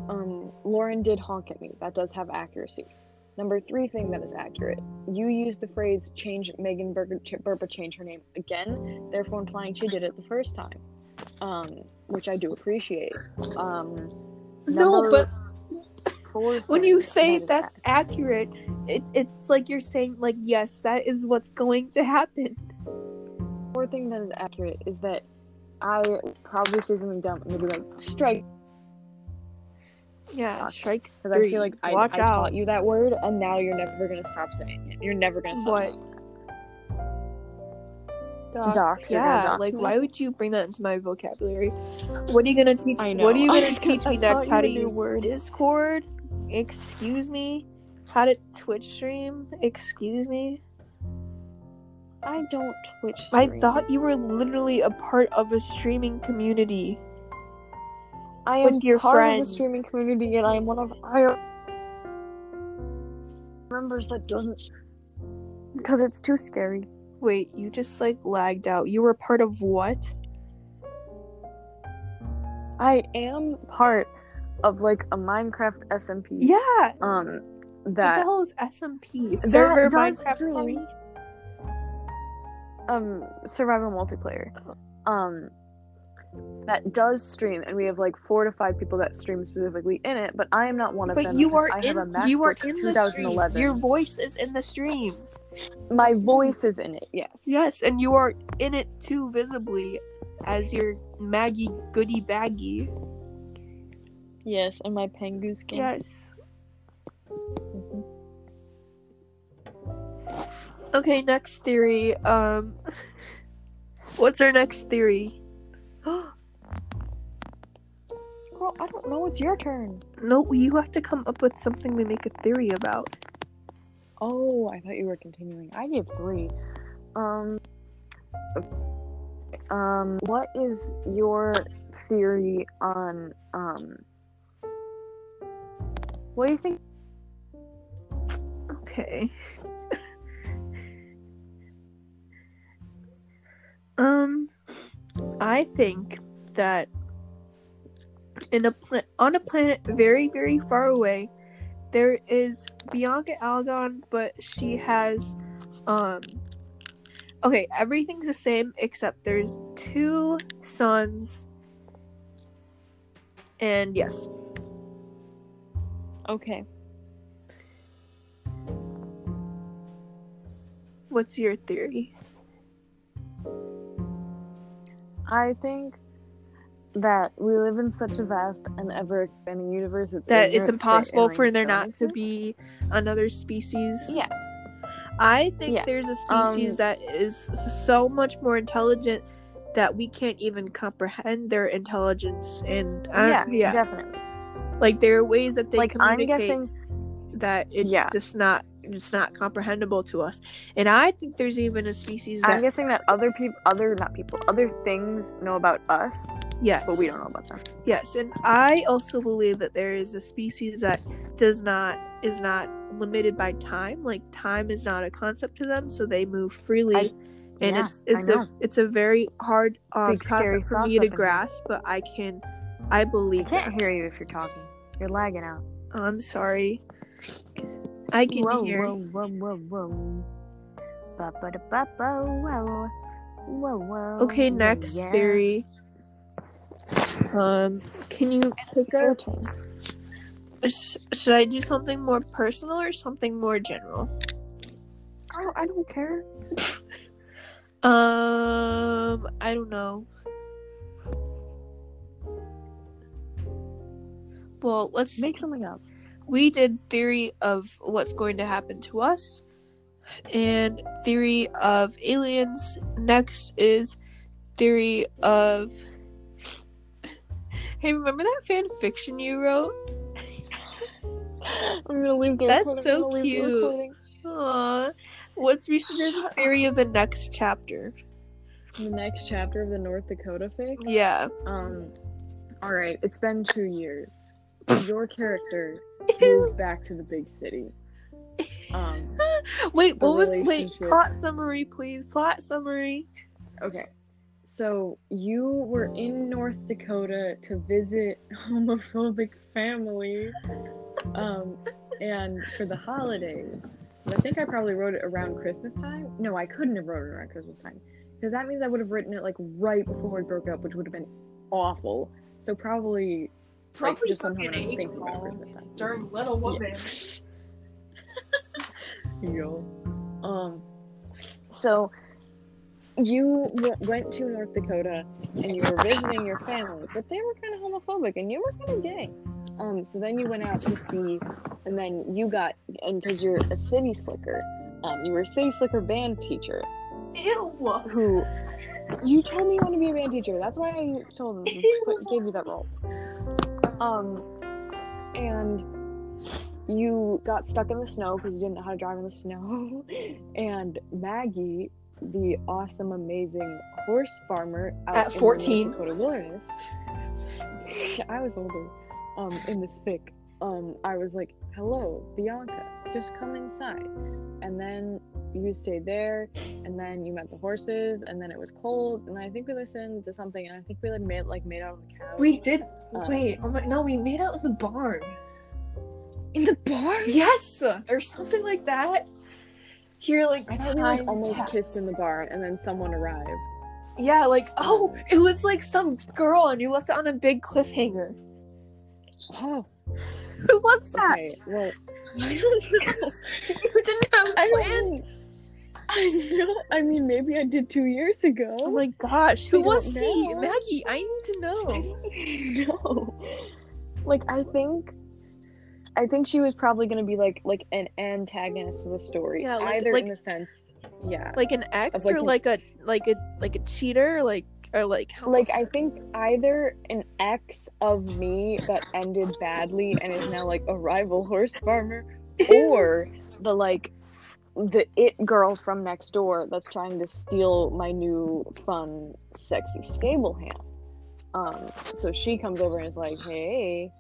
Um, Lauren did honk at me. That does have accuracy. Number three thing that is accurate. You used the phrase "change Megan Burger Ch- Burba change her name" again, therefore implying she did it the first time, um, which I do appreciate. Um, No, but when you say that that's accurate, it, it's like you're saying like yes, that is what's going to happen. fourth thing that is accurate is that I probably say something dumb and they'll be like strike Yeah, strike because I three. feel like I, Watch I out. taught you that word and now you're never gonna stop saying it. You're never gonna stop What? saying it. Dox. Dox, you're gonna Yeah, dox like me? why would you bring that into my vocabulary? What are you gonna teach? I What are you know. gonna I teach me taught next? you How a to new use word. Discord? Excuse me. How to Twitch stream? Excuse me. I don't Twitch. I stream. thought you were literally a part of a streaming community. I am your part of the streaming community and I am one of I members that doesn't because it's too scary. Wait, you just like lagged out. You were part of what? I am part of like a Minecraft SMP. Yeah. Um What the hell is SMP? Server that Minecraft stream- um survival multiplayer. Um that does stream and we have like four to five people that stream specifically in it, but I am not one of But them. you because are I have in. MacBook You are in the 2011. streams. Your voice is in the streams. My voice is in it, yes. Yes, and you are in it too visibly as your Maggie Goody Baggy. Yes, and my Pengu skin. Yes. Mhm. Okay, next theory. Um, what's our next theory? Girl, I don't know. It's your turn. no, you have to come up with something we make a theory about. Oh, I thought you were continuing. I gave three. Um. Um. What is your theory on um? What do you think? Okay. um, I think that in a pla- on a planet very very far away, there is Bianca Algon, but she has um. Okay, everything's the same except there's two suns. And yes, Okay. what's your theory? I think that we live in such a vast and ever expanding universe it's that it's ignorant to say impossible for there don't to be another species. Yeah. I think Yeah. there's a species Um, that is so much more intelligent that we can't even comprehend their intelligence and uh, yeah, yeah, definitely. like there are ways that they like communicate guessing that it's Yeah. just not it's not comprehensible to us. And I think there's even a species That, I'm guessing that other people other not people, other things know about us, yes, but we don't know about them. Yes, and I also believe that there is a species that does not is not limited by time. Like time is not a concept to them, so they move freely. I- and yeah, it's it's a it's a very hard uh, Big, concept for me to grasp, but I can I I believe can't that. hear you if you're talking. You're lagging out. I'm sorry. I can whoa, hear. whoa, whoa, whoa, whoa. Ba ba da ba ba whoa. Whoa, whoa. Okay, next yeah. theory. Um, can you pick up? sh- Should I do something more personal or something more general? Oh, I don't care. Um, I don't know. Well, let's Make something up. We did theory of what's going to happen to us and theory of aliens. Next is theory of Hey, remember that fan fiction you wrote? I'm gonna leave the That's recording. so I'm gonna leave the cute. Aww. What's we should do the theory of the next chapter. The next chapter of the North Dakota fic. Yeah. Um, all right. It's been two years. Your character moved back to the big city. Um, Wait, what was wait, plot summary please. Plot summary. okay. So you were in North Dakota to visit homophobic family, um, and for the holidays. I think I probably wrote it around Christmas time. No, I couldn't have wrote it around Christmas time because that means I would have written it like right before we broke up, which would have been awful. So probably, like just somehow I thinking about Christmas time. during Little Woman. Yo. Um. So, you w- went to North Dakota and you were visiting your family, but they were kind of homophobic and you were kind of gay. Um. So then you went out to sea, and then you got and because you're a city slicker, um, you were a city slicker band teacher Ew. who. You told me you want to be a band teacher. That's why I told them gave you that role. Um, and you got stuck in the snow because you didn't know how to drive in the snow. and Maggie, the awesome, amazing horse farmer out At in the 14. Dakota wilderness. I was older. Um, in this fic, um, I was like, "Hello, Bianca, just come inside." And then you stayed there, and then you met the horses, and then it was cold, and I think we listened to something, and I think we like made like made out on the couch. We did Uh, wait, oh my no, we made out in the barn. in the barn. Yes! Or something like that. Here like I thought we like almost kissed in the barn, and then someone arrived. Yeah, like oh, it was like some girl and you left it on a big cliffhanger. Oh, Who was that? okay. Well, I don't know. You didn't have a plan. I know. I mean, maybe I did two years ago. Oh my gosh, who was she? know. Maggie, I need to know. no. Like I think I think she was probably gonna be like like an antagonist to the story. Yeah, like- Either like- in the sense yeah. Like an ex like, or an- like a like a like a cheater, like or like how Like I think either an ex of me that ended badly and is now like a rival horse farmer, or the like the it girl from next door that's trying to steal my new fun sexy stable hand. Um, so she comes over and is like, "Hey,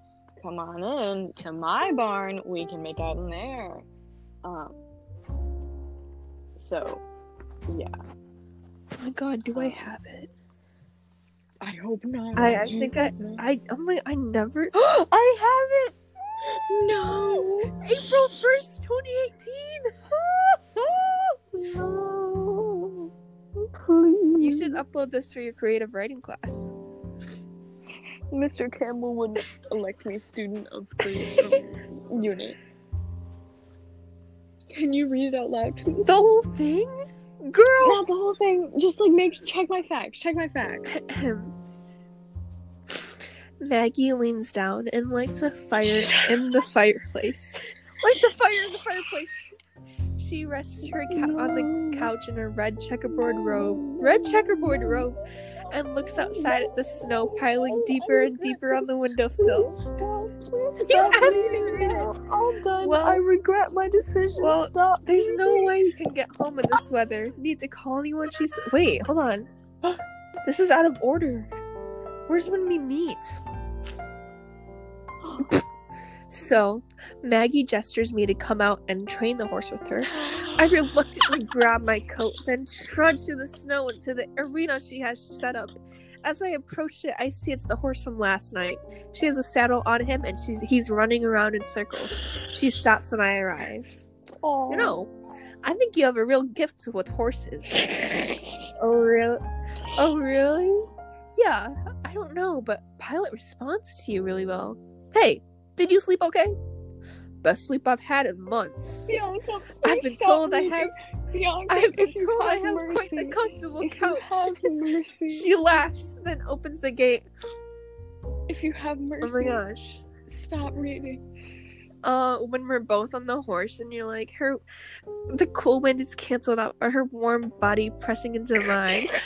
come on in to my barn. We can make out in there." Um, so yeah, Oh my god, do I have it? I hope not. I, I think I hope not? I oh my I never I have it. No. April first, twenty eighteen. no. Please. You should upload this for your creative writing class. Mr. Campbell would elect me student of the unit. Can you read it out loud, please? The whole thing, girl. Not the whole thing. Just like make check my facts. Check my facts. Maggie leans down and lights a fire in the fireplace. lights a fire in the fireplace. She rests her ca- on the couch in her red checkerboard robe, red checkerboard robe, and looks outside at the snow piling deeper and deeper on the windowsill. Stop, please You asked me to read it. I'm done. Well- I regret my decision. well, stop. There's no way you can get home in this weather. Need to call anyone? She's wait, hold on. This is out of order. Where's when we meet? So, Maggie gestures me to come out and train the horse with her. I reluctantly grab my coat, then trudge through the snow into the arena she has set up. As I approach it, I see it's the horse from last night. She has a saddle on him, and she's he's running around in circles. She stops when I arrive. Aw. You know, I think you have a real gift with horses. Oh, oh really? Oh really? Yeah, I don't know, but Pilot responds to you really well. Hey, did you sleep okay? Best sleep I've had in months. Bianca, I've been told I have Bianca, I've been told I have have quite the mercy, comfortable if you couch. have mercy, She laughs, then opens the gate. if you have mercy, Oh my gosh. stop reading. Uh, when we're both on the horse and you're like, her, the cool wind is canceled out, or her warm body pressing into mine.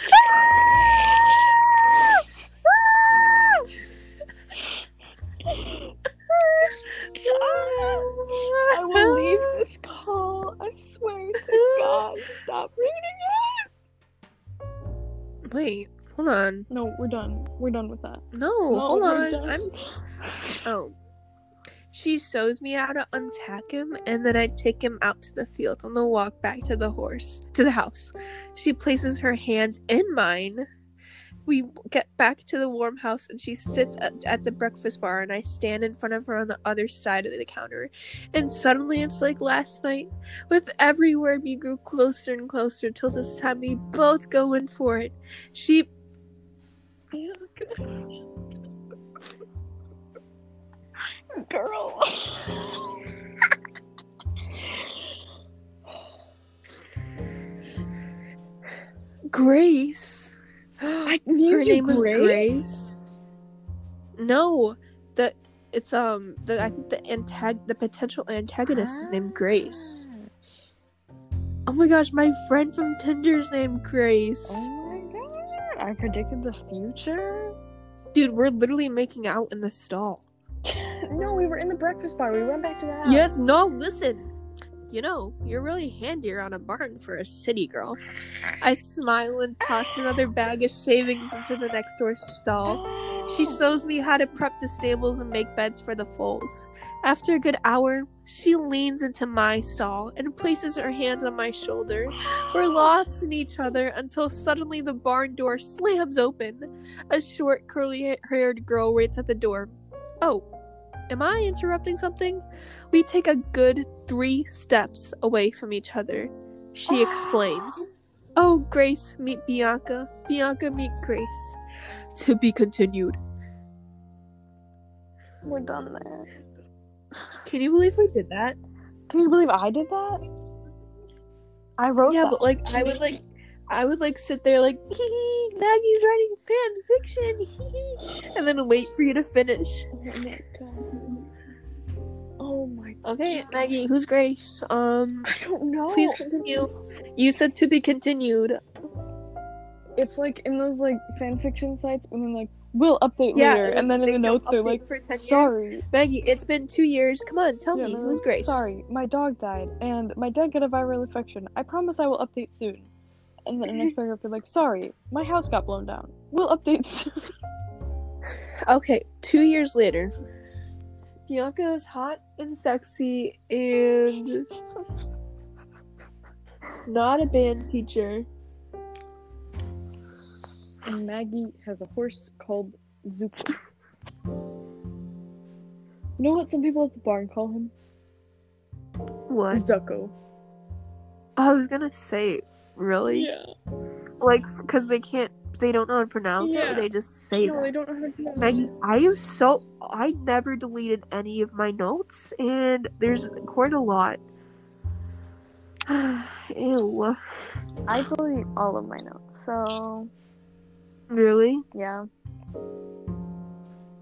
I will leave this call. I swear to God, stop reading it. Wait, hold on. No, we're done. We're done with that. No, No, hold on. done. I'm. Oh. She shows me how to untack him, and then I take him out to the field on the walk back to the horse, to the house. She places her hand in mine. We get back to the warm house, and she sits at, at the breakfast bar, and I stand in front of her on the other side of the counter. And suddenly, it's like last night. With every word, we grew closer and closer till this time we both go in for it. She Girl. Grace. I Her named you name was Grace? Grace. No, the it's um the I think the antag the potential antagonist is named Grace. Oh my gosh, my friend from Tinder's named Grace. Oh my god. I predicted the future? Dude, we're literally making out in the stall. no, we were in the breakfast bar. We went back to the house. Yes, no, listen. You know, you're really handy around a barn for a city girl. I smile and toss another bag of shavings into the next door stall. She shows me how to prep the stables and make beds for the foals. After a good hour, she leans into my stall and places her hands on my shoulder. We're lost in each other until suddenly the barn door slams open. A short, curly haired girl waits at the door. Oh, am I interrupting something? We take a good three steps away from each other. She ah. explains. Oh, Grace, meet Bianca. Bianca, meet Grace. To be continued. We're done there. Can you believe we did that? Can you believe I did that? I wrote Yeah, that. but like I would like I would like sit there like hee hee, Maggie's writing fan fiction hee hee, and then wait for you to finish. Oh. Oh my Okay, Maggie, who's Grace? Um I don't know. please continue. You said to be continued. It's like in those like fan fiction sites when they're like, "We'll update Yeah, later," and then in the notes they're like, for 10 years. "Sorry." Maggie, it's been two years. Come on, tell Yeah, me who's like, Grace. Sorry, my dog died, and my dad got a viral infection. I promise I will update soon. And then the next paragraph, they're like, "Sorry, my house got blown down. We'll update soon." Okay, two years later, Bianca is hot and sexy and not a band teacher. and Maggie has a horse called Zuko. You know what some people at the barn call him? What? Zuko. I was gonna say, really? Yeah. Like, because they can't, they don't know how to pronounce it, or they just say No, that. they don't know how to pronounce Maggie, it. I am so I never deleted any of my notes, and there's quite a lot. Ew. I delete all of my notes, so Really? yeah.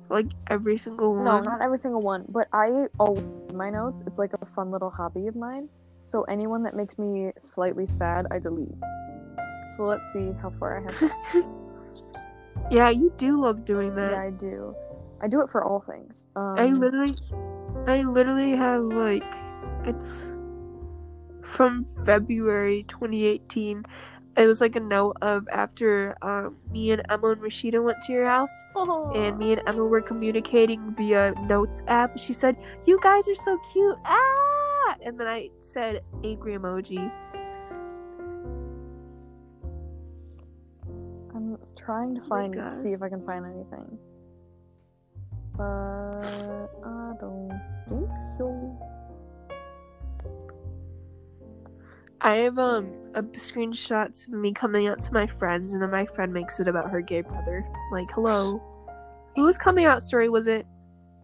Like every single one? No, not every single one, but I always my notes. It's like a fun little hobby of mine. So anyone that makes me slightly sad, I delete. So let's see how far I have. Yeah, you do love doing that. yeah, I do. I do it for all things. Um, I literally, I literally have like, it's from February 2018. It was like a note of after um, me and Emma and Rashida went to your house, and me and Emma were communicating via notes app. She said, "You guys are so cute!" Ah, and then I said angry emoji. I'm trying to find, God. see if I can find anything. But I don't think so. I have um a screenshots of me coming out to my friends, and then my friend makes it about her gay brother. Like, hello, whose coming out story was it?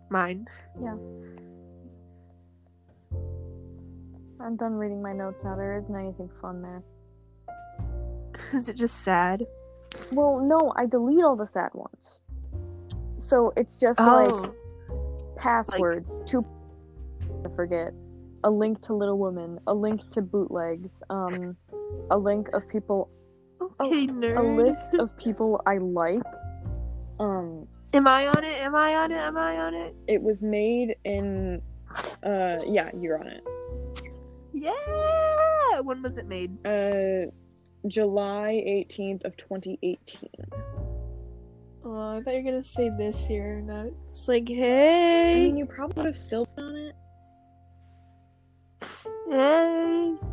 Mine. Yeah. I'm done reading my notes now. There isn't anything fun there. Is it just sad? Well, no, I delete all the sad ones. So it's just Oh, like passwords, two I forget, a link to Little Woman, a link to bootlegs, um, a link of people, okay, nerd. a list of people I like. Um, Am I on it? Am I on it? Am I on it? it was made in, uh, yeah, you're on it. Yeah. When was it made? Uh, July 18th of 2018. Oh, I thought you were gonna say this year. Not. It's like, I hey, mean, you probably would have still on it. Um. hey.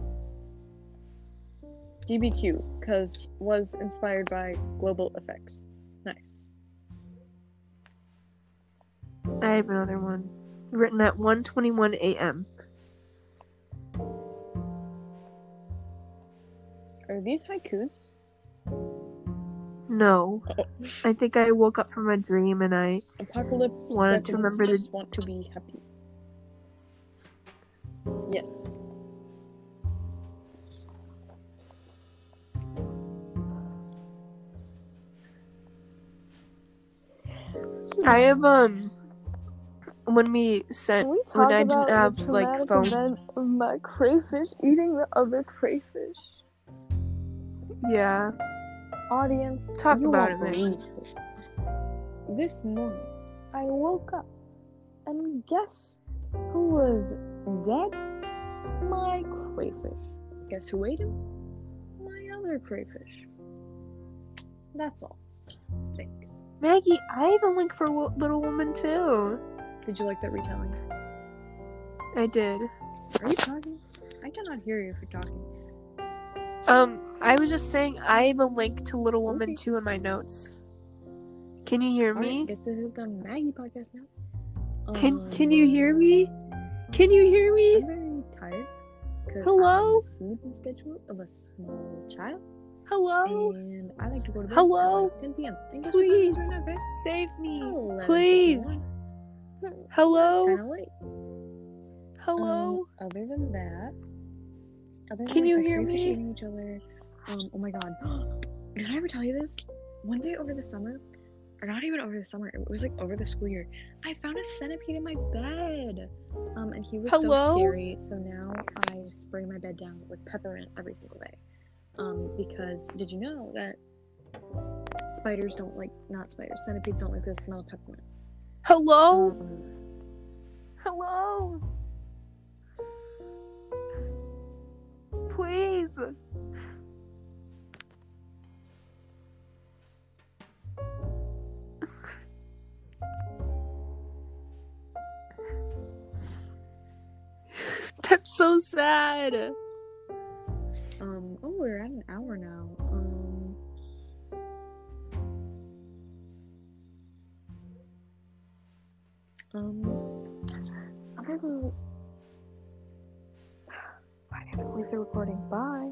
DBQ, because was inspired by global effects. Nice. I have another one. Written at 1:21 a.m. Are these haikus? No, I think I woke up from a dream and I. Apocalypse Wanted to remember the- just want to be happy. Yes. I have um. When we sent when I didn't have like phone. of my crayfish eating the other crayfish? Yeah. Audience, Talk about it, believe this. This morning, I woke up, and guess who was dead? My crayfish. Guess who ate him? My other crayfish. That's all. Thanks. Maggie, I have a link for Wo- Little Woman too. Did you like that retelling? I did. Are you talking? I cannot hear you if you're talking. Um, I was just saying I have a link to Little Woman Okay. too in my notes. Can you hear me? guess this is the Maggie podcast now. Can Can Um, you hear me? Can you hear me? I'm very tired. Hello? Sleeping schedule of a small child, Hello? and I like to go to bed Hello? like 10 p.m. And Please is right now, guys? save me. 11:51. Please. Hello? Hello? Um, other than that, Can you hear me? each other, um, oh my god, did I ever tell you this? One day over the summer, or not even over the summer, it was like over the school year. I found a centipede in my bed, um, and he was Hello? so scary. So now I spray my bed down with peppermint every single day, um, because did you know that spiders don't like not spiders. Centipedes don't like the smell of peppermint. Hello? Um, Hello? Please. That's so sad. um. Oh, we're at an hour now. Um. Um. I'm gonna leave the recording. Bye.